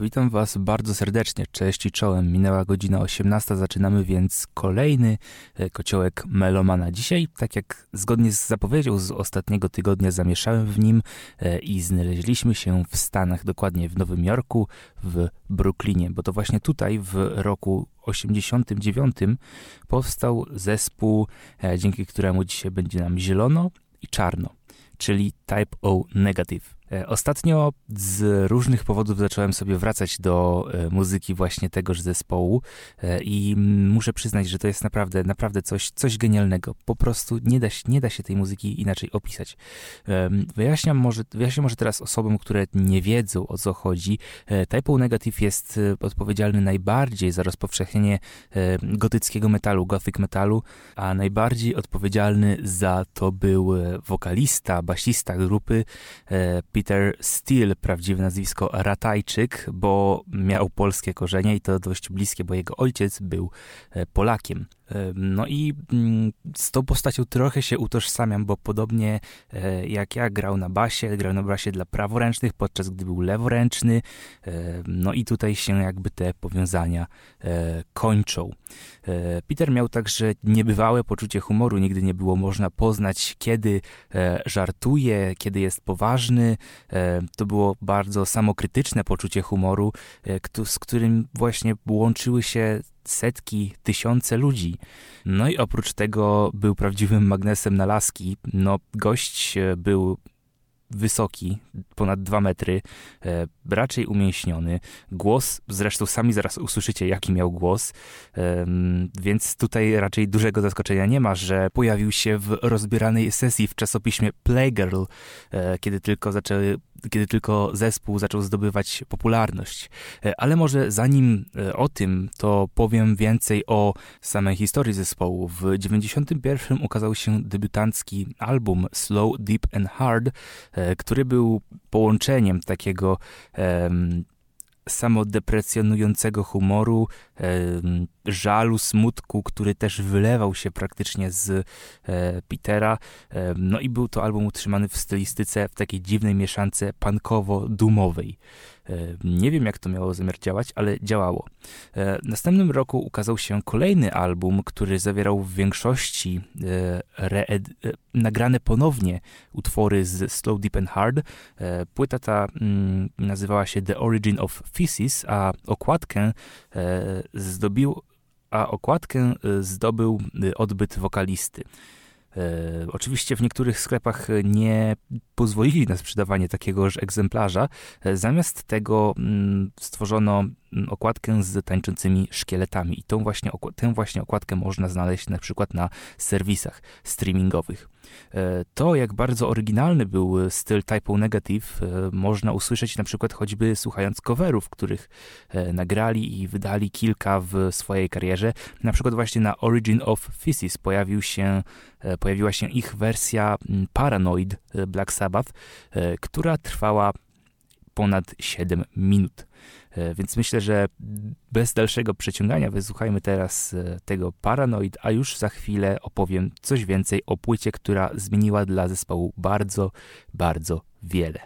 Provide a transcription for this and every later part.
Witam Was bardzo serdecznie. Cześć i czołem. Minęła godzina 18, zaczynamy więc kolejny e, kociołek Melomana. Dzisiaj, tak jak zgodnie z zapowiedzią z ostatniego tygodnia, zamieszałem w nim e, i znaleźliśmy się w Stanach, dokładnie w Nowym Jorku, w Brooklynie, bo to właśnie tutaj w roku 89 powstał zespół, e, dzięki któremu dzisiaj będzie nam zielono i czarno, czyli Type O Negative. E, ostatnio z różnych powodów zacząłem sobie wracać do e, muzyki właśnie tegoż zespołu e, i muszę przyznać, że to jest naprawdę, naprawdę coś, coś genialnego. Po prostu nie da, nie da się tej muzyki inaczej opisać. Wyjaśniam może, wyjaśniam może teraz osobom, które nie wiedzą o co chodzi. Typo Negative jest odpowiedzialny najbardziej za rozpowszechnienie gotyckiego metalu, gothic metalu, a najbardziej odpowiedzialny za to był wokalista, basista grupy Peter Steele, prawdziwe nazwisko Ratajczyk, bo miał polskie korzenie i to dość bliskie, bo jego ojciec był e, Polakiem. No i mm, z tą postacią trochę się utożsamiam, bo podobnie e, jak ja grał na basie, grał na basie dla praworęcznych, podczas gdy był leworęczny. No i tutaj się jakby te powiązania e, kończą. E, Peter miał także niebywałe poczucie humoru, nigdy nie było można poznać, kiedy żartuje, kiedy jest poważny. To było bardzo samokrytyczne poczucie humoru, z którym właśnie łączyły się setki, tysiące ludzi. No i oprócz tego był prawdziwym magnesem na laski. No, gość e, był wysoki, ponad dwa metry, e, raczej umięśniony. Głos, zresztą sami zaraz usłyszycie, jaki miał głos, e, więc tutaj raczej dużego zaskoczenia nie ma, że pojawił się w rozbieranej sesji w czasopiśmie Playgirl, e, kiedy tylko zaczęły kiedy tylko zespół zaczął zdobywać popularność. E, ale może zanim e, o tym, to powiem więcej o samej historii zespołu. W 91 ukazał się debiutancki album Slow, Deep and Hard, e, który był połączeniem takiego samodeprecjonującego humoru, żalu, smutku, który też wylewał się praktycznie z e, Petera. No i był to album utrzymany w stylistyce, w takiej dziwnej mieszance punkowo-dumowej. E, nie wiem, jak to miało zamiar działać, ale działało. E, w następnym roku ukazał się kolejny album, który zawierał w większości nagrane ponownie utwory z Slow, Deep and Hard. Płyta ta mm, nazywała się The Origin of Feces, a okładkę zdobił a okładkę zdobył odbyt wokalisty. E, oczywiście w niektórych sklepach nie pozwolili na sprzedawanie takiegoż egzemplarza. E, zamiast tego mm, stworzono mm, okładkę z tańczącymi szkieletami i tą właśnie, tę właśnie okładkę można znaleźć na przykład na serwisach streamingowych. E, to, jak bardzo oryginalny był styl Typo Negative, e, można usłyszeć na przykład choćby słuchając coverów, których e, nagrali i wydali kilka w swojej karierze. Na przykład właśnie na Origin of Physis pojawił się, pojawiła się ich wersja Paranoid Black Sabbath, która trwała ponad 7 minut. E, więc myślę, że bez dalszego przeciągania wysłuchajmy teraz e, tego Paranoid, a już za chwilę opowiem coś więcej o płycie, która zmieniła dla zespołu bardzo, bardzo wiele.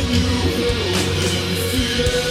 you filled in fear.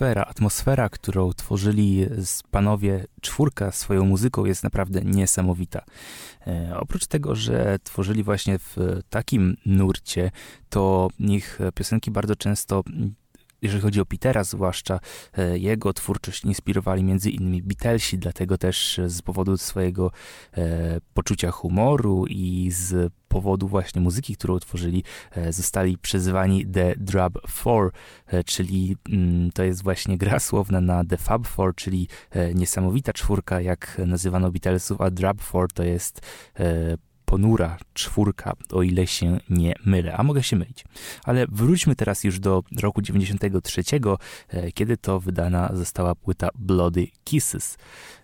Atmosfera, atmosfera, którą tworzyli panowie czwórka swoją muzyką jest naprawdę niesamowita. E, oprócz tego, że tworzyli właśnie w takim nurcie, to ich piosenki bardzo często jeżeli chodzi o Petera zwłaszcza, e, jego twórczość inspirowali między innymi Beatlesi, dlatego też z powodu swojego e, poczucia humoru i z powodu właśnie muzyki, którą tworzyli, e, zostali przezywani The Drab Four, czyli mm, to jest właśnie gra słowna na The Fab Four, czyli niesamowita czwórka, jak nazywano Beatlesów, a Drab Four to jest ponura czwórka, o ile się nie mylę, a mogę się mylić. Ale wróćmy teraz już do roku 93, e, kiedy to wydana została płyta Bloody Kisses.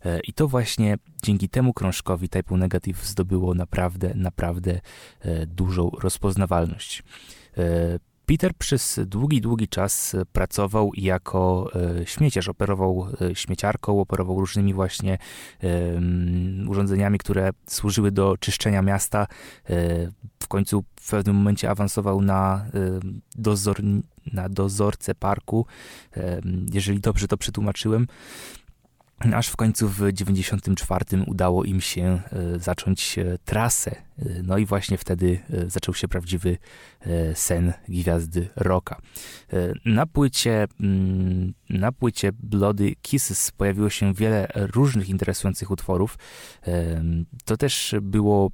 E, I to właśnie dzięki temu krążkowi Type Negative zdobyło naprawdę, naprawdę e, dużą rozpoznawalność. Peter przez długi, długi czas pracował jako e, śmieciarz, operował e, śmieciarką, operował różnymi właśnie urządzeniami, które służyły do czyszczenia miasta. E, w końcu w pewnym momencie awansował na, dozor, na dozorcę parku, jeżeli dobrze to przetłumaczyłem. Aż w końcu w 94 udało im się e, zacząć e, trasę. E, no i właśnie wtedy zaczął się prawdziwy sen gwiazdy rocka. Na płycie, mm, na płycie Bloody Kisses pojawiło się wiele różnych interesujących utworów. To też było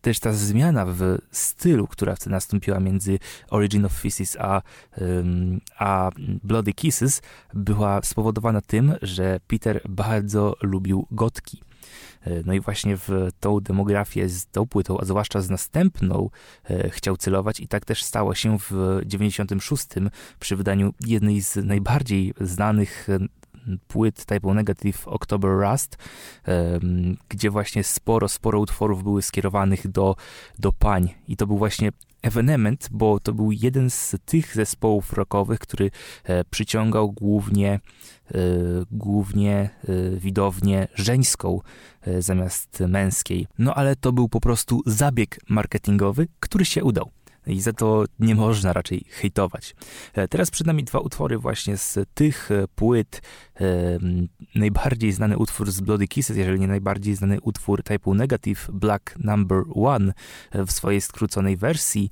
też ta zmiana w stylu, która wtedy nastąpiła między Origin of Physics a, a Bloody Kisses, była spowodowana tym, że Peter bardzo lubił gotki. E, no i właśnie w tą demografię z tą płytą, a zwłaszcza z następną, e, chciał celować i tak też stało się w 96 przy wydaniu jednej z najbardziej znanych płyt typu Negative October Rust, gdzie właśnie sporo, sporo utworów były skierowanych do, do pań. I to był właśnie ewenement, bo to był jeden z tych zespołów rockowych, który e, przyciągał głównie, e, głównie e, widownię żeńską zamiast męskiej. No ale to był po prostu zabieg marketingowy, który się udał i za to nie można raczej hejtować. E, teraz przed nami dwa utwory właśnie z tych e, płyt. E, najbardziej znany utwór z Bloody Kisses, jeżeli nie najbardziej znany utwór typu Negative Black Number One w swojej skróconej wersji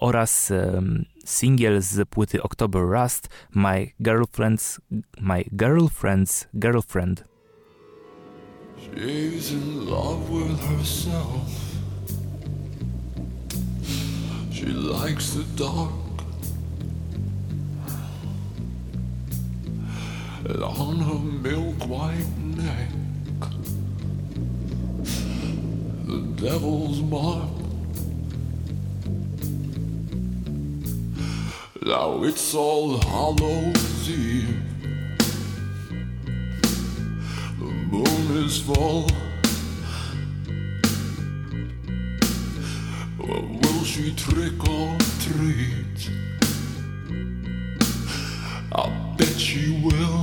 oraz singiel z płyty October Rust My Girlfriend's My Girlfriend's Girlfriend. She's in love with herself She likes the dark. And on her milk white neck, the devil's mark. Now it's all Hallows Eve. The moon is full. will trick or treat. I'll bet you will.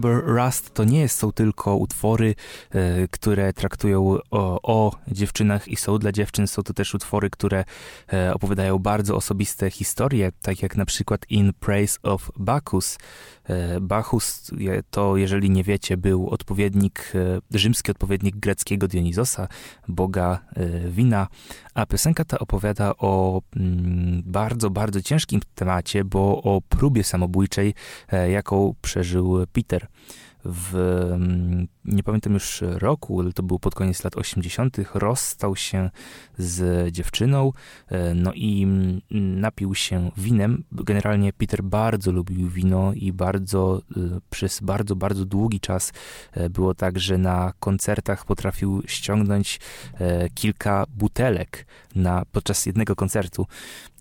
October Rust to nie są tylko utwory, e, które traktują o, o, dziewczynach i są dla dziewczyn. Są to też utwory, które e, opowiadają bardzo osobiste historie, tak jak na przykład In Praise of Bacchus. E, Bacchus to, jeżeli nie wiecie, był odpowiednik, rzymski odpowiednik greckiego Dionizosa, boga wina, a piosenka ta opowiada o mm, bardzo, bardzo ciężkim temacie, bo o próbie samobójczej, jaką przeżył Peter w, mm, nie pamiętam już roku, ale to był pod koniec lat 80., rozstał się z dziewczyną, e, no i mm, napił się winem. Generalnie Peter bardzo lubił wino i bardzo, e, przez bardzo, bardzo długi czas e, było tak, że na koncertach potrafił ściągnąć kilka butelek na, podczas jednego koncertu.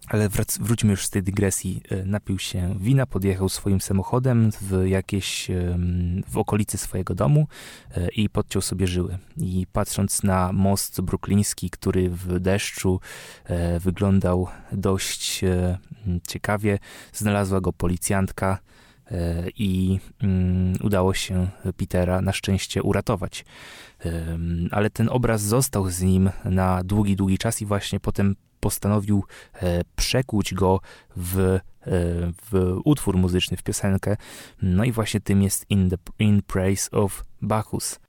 Ale wrac, wróćmy już z tej dygresji. E, napił się wina, podjechał swoim samochodem w jakieś, w okolicy swojego domu e, i podciął sobie żyły. I patrząc na most brukliński, który w deszczu e, wyglądał dość ciekawie, znalazła go policjantka i mm, udało się Petera na szczęście uratować. Ale ten obraz został z nim na długi, długi czas i właśnie potem postanowił e, przekuć go w, e, w utwór muzyczny, w piosenkę. No i właśnie tym jest In, the, in Praise of Bacchus.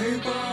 Hey, Bob,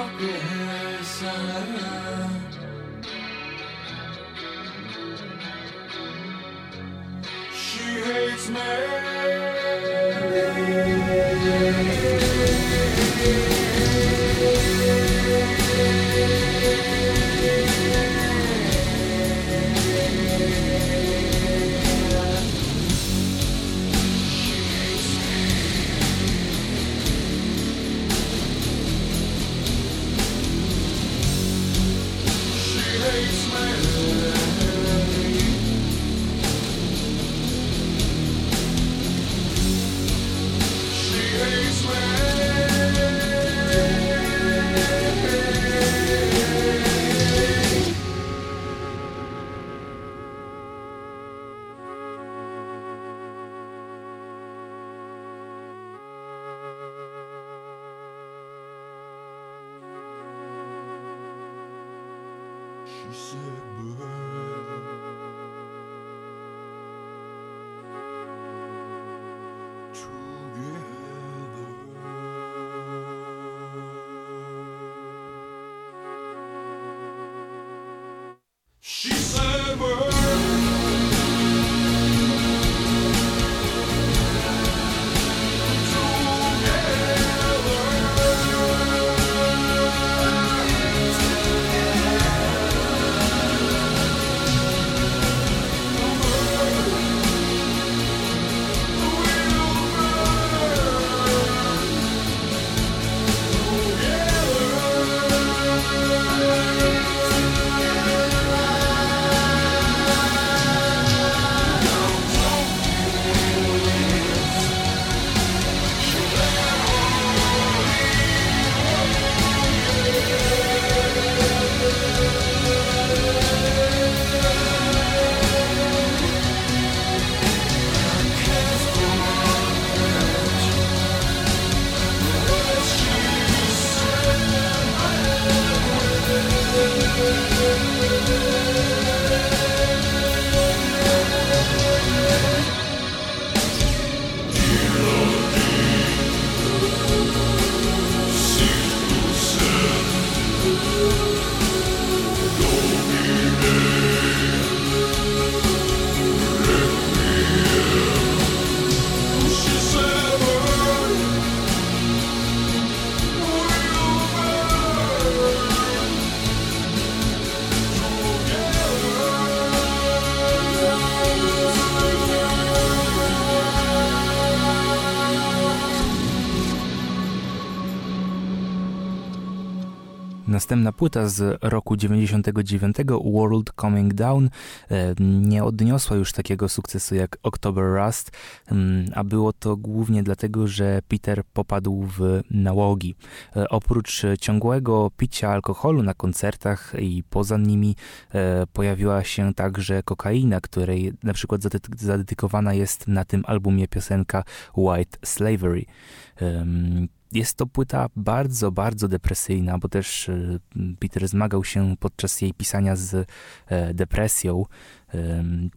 Następna płyta z roku 99, World Coming Down, e, nie odniosła już takiego sukcesu jak October Rust, mm, a było to głównie dlatego, że Peter popadł w nałogi. E, oprócz ciągłego picia alkoholu na koncertach i poza nimi e, pojawiła się także kokaina, której na przykład zadedykowana jest na tym albumie piosenka White Slavery. Jest to płyta bardzo, bardzo depresyjna, bo też e, Peter zmagał się podczas jej pisania z e, depresją.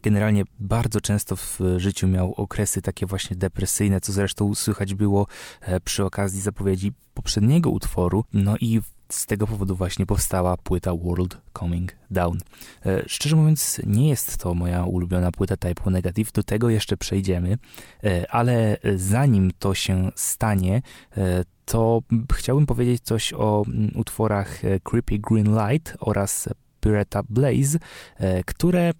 Generalnie bardzo często w życiu miał okresy takie właśnie depresyjne, co zresztą słychać było e, przy okazji zapowiedzi poprzedniego utworu. No i z tego powodu właśnie powstała płyta World Coming Down. E, szczerze mówiąc, nie jest to moja ulubiona płyta Type Negative, do tego jeszcze przejdziemy, e, ale zanim to się stanie, e, to chciałbym powiedzieć coś o mm, utworach Creepy Green Light oraz Pirata Blaze, które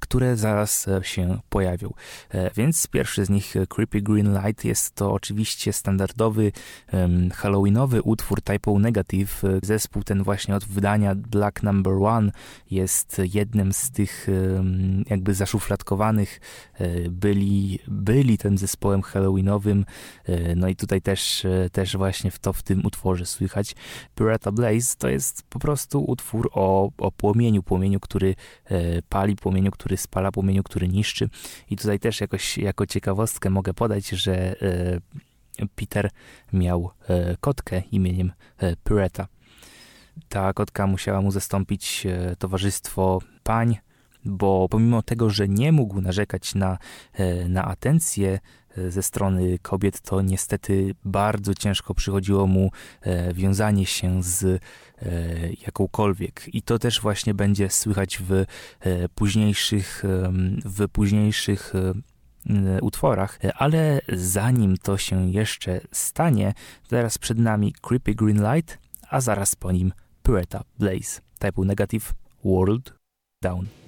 które zaraz e, się pojawią. E, więc pierwszy z nich, e, Creepy Green Light, jest to oczywiście standardowy um, halloweenowy utwór typo Negative. Zespół ten właśnie od wydania Black Number One jest jednym z tych um, jakby zaszufladkowanych. Byli, byli tym zespołem halloweenowym. No i tutaj też, też właśnie w to w tym utworze słychać. Pirata Blaze to jest po prostu utwór o, o płomieniu, płomieniu, który pali, płomieniu, który spala, płomieniu, który niszczy. I tutaj też jakoś jako ciekawostkę mogę podać, że e, Peter miał e, kotkę imieniem e, Pyreta. Ta kotka musiała mu zastąpić towarzystwo pań, bo pomimo tego, że nie mógł narzekać na, na atencję ze strony kobiet, to niestety bardzo ciężko przychodziło mu wiązanie się z jakąkolwiek. I to też właśnie będzie słychać w późniejszych, w późniejszych E, utworach, e, ale zanim to się jeszcze stanie, teraz przed nami Creepy Green Light, a zaraz po nim Pureta Blaze, typu Negative World Down.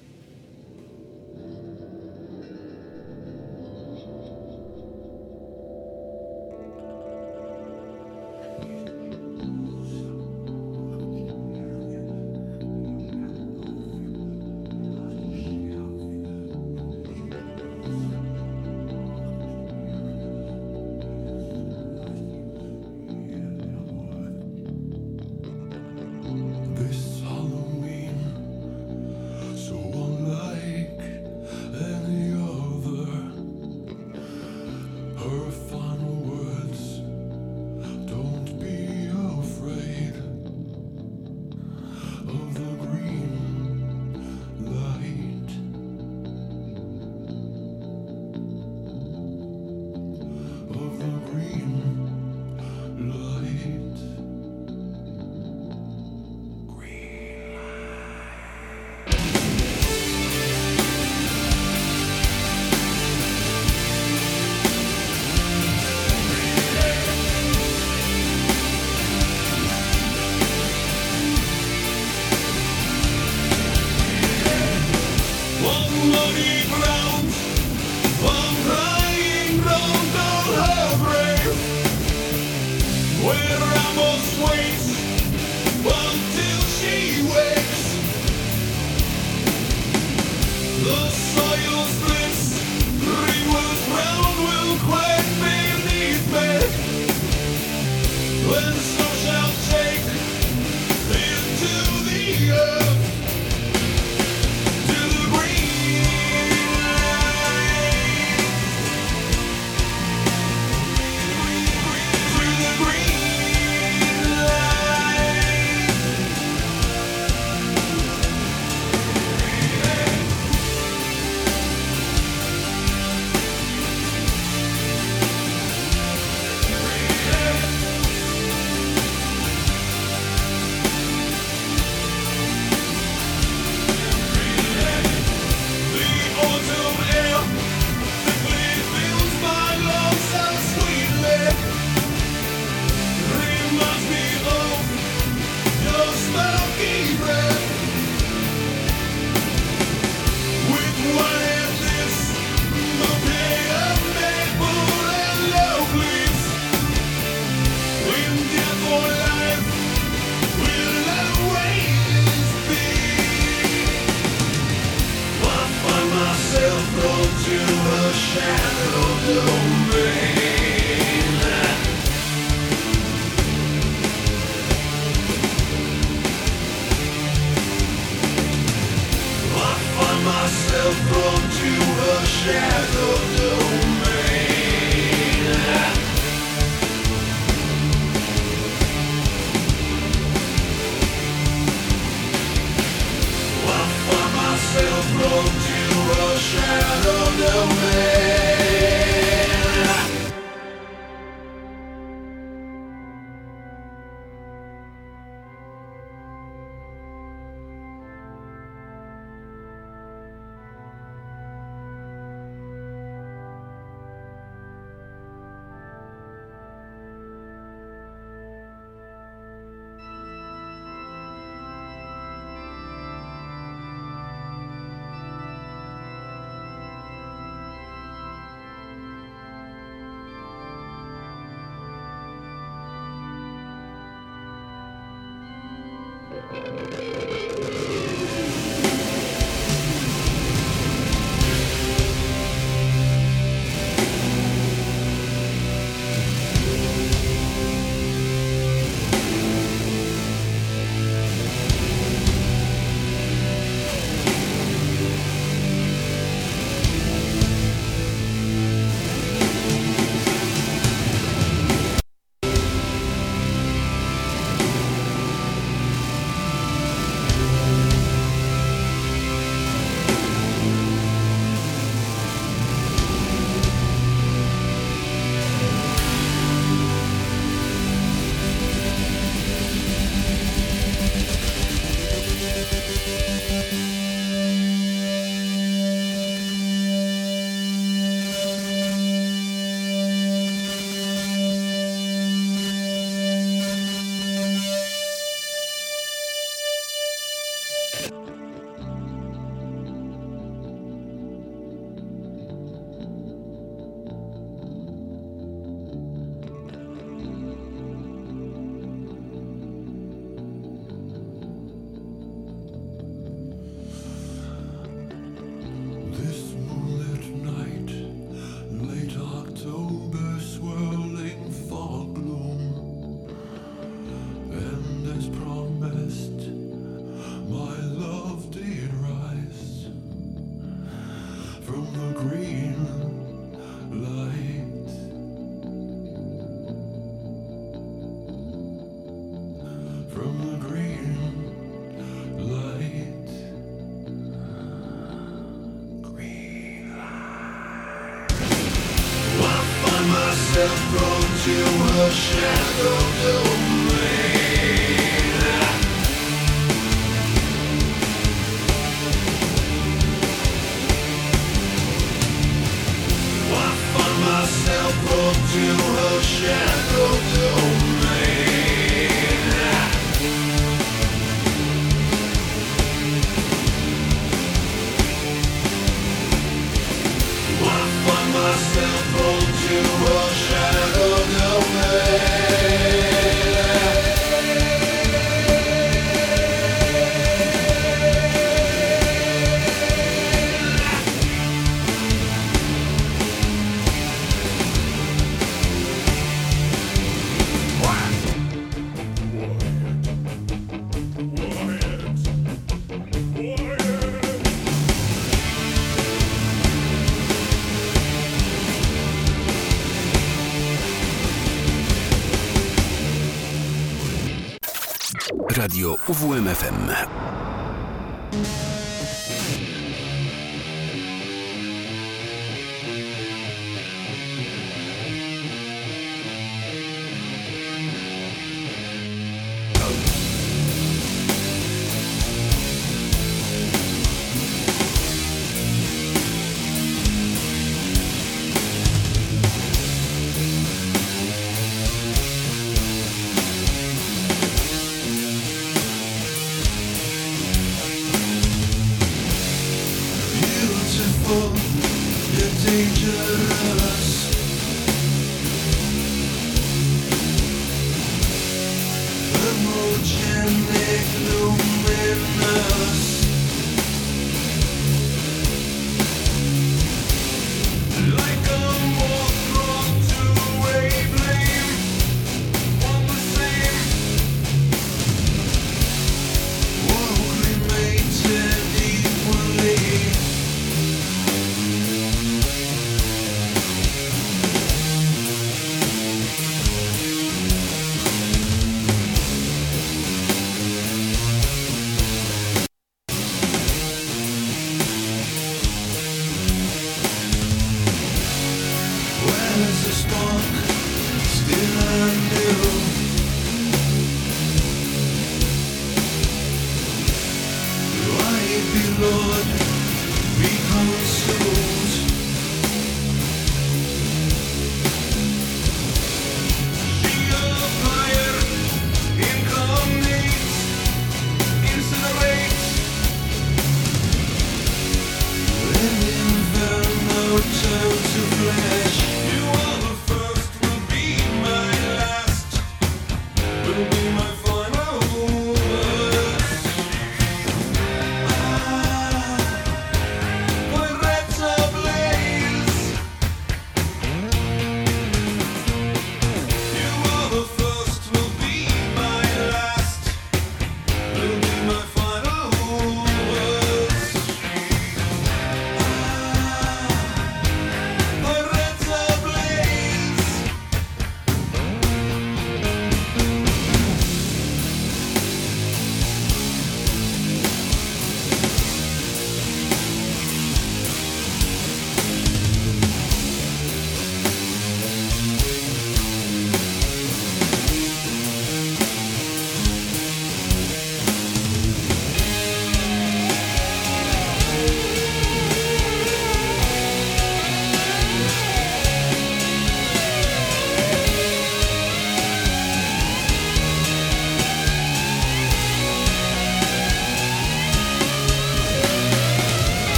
Radio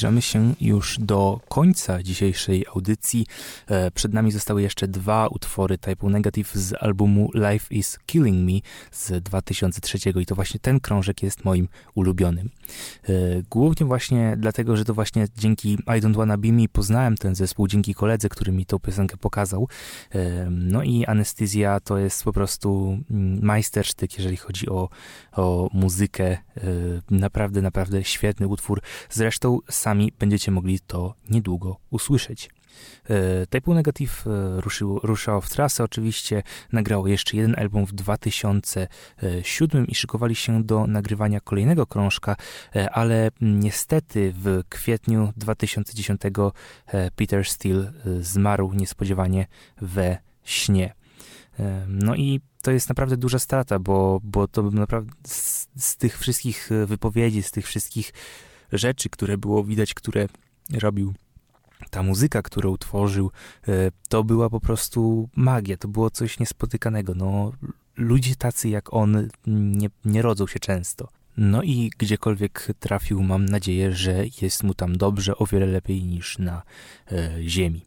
zbliżamy się już do końca dzisiejszej audycji. E, przed nami zostały jeszcze dwa utwory Type Negative z albumu Life is Killing Me z 2003 i to właśnie ten krążek jest moim ulubionym. E, głównie właśnie dlatego, że to właśnie dzięki I Don't Wanna Be Me poznałem ten zespół, dzięki koledze, który mi tą piosenkę pokazał. E, no i Anestezja to jest po prostu mm, majstersztyk, jeżeli chodzi o, o muzykę. Naprawdę, naprawdę świetny utwór. Zresztą sami będziecie mogli to niedługo usłyszeć. E, Type Negative e, ruszył, ruszało w trasę oczywiście, nagrało jeszcze jeden album w 2007 i szykowali się do nagrywania kolejnego krążka, e, ale niestety w kwietniu 2010 Peter Steele zmarł niespodziewanie we śnie. No i to jest naprawdę duża strata, bo, bo to naprawdę z, z tych wszystkich wypowiedzi, z tych wszystkich rzeczy, które było widać, które robił ta muzyka, którą tworzył, e, to była po prostu magia, to było coś niespotykanego. No, ludzie tacy jak on nie, nie rodzą się często. No i gdziekolwiek trafił, mam nadzieję, że jest mu tam dobrze, o wiele lepiej niż na e, ziemi.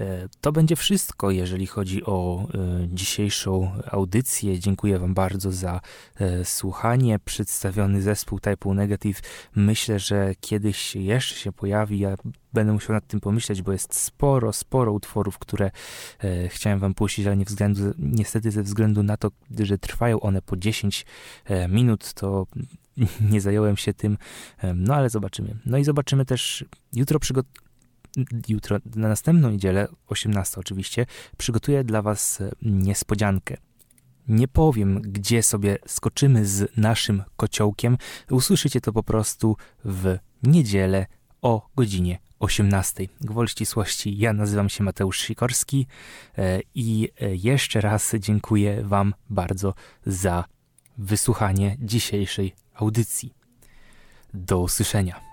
E, to będzie wszystko, jeżeli chodzi o e, dzisiejszą audycję. Dziękuję Wam bardzo za e, słuchanie. Przedstawiony zespół Type Negative myślę, że kiedyś jeszcze się pojawi. Ja będę musiał nad tym pomyśleć, bo jest sporo, sporo utworów, które chciałem Wam puścić, ale nie względu, niestety ze względu na to, że trwają one po 10 minut, to nie zająłem się tym, no ale zobaczymy. No i zobaczymy też, jutro przygotowałem jutro, na następną niedzielę, 18 oczywiście, przygotuję dla Was e, niespodziankę. Nie powiem, gdzie sobie skoczymy z naszym kociołkiem. Usłyszycie to po prostu w niedzielę o godzinie 18. Gwoli ścisłości, ja nazywam się Mateusz Sikorski e, i e, jeszcze raz dziękuję Wam bardzo za wysłuchanie dzisiejszej audycji. Do usłyszenia.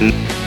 Uwierz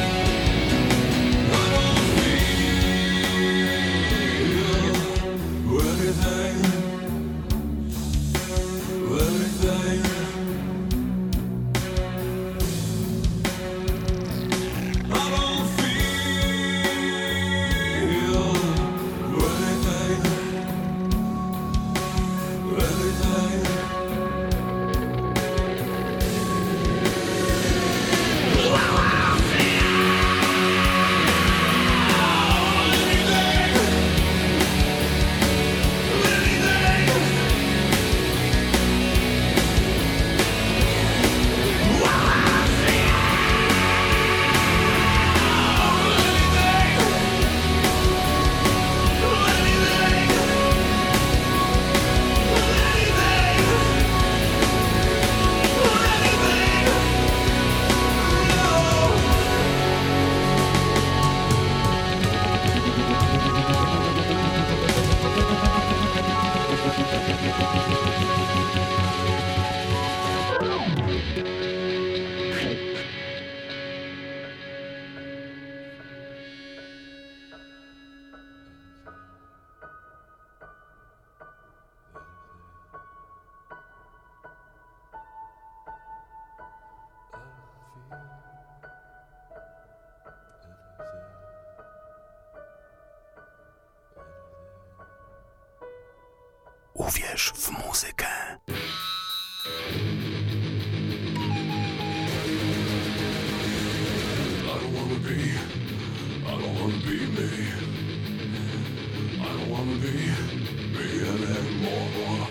be. I don't wanna be me. I don't wanna be me anymore.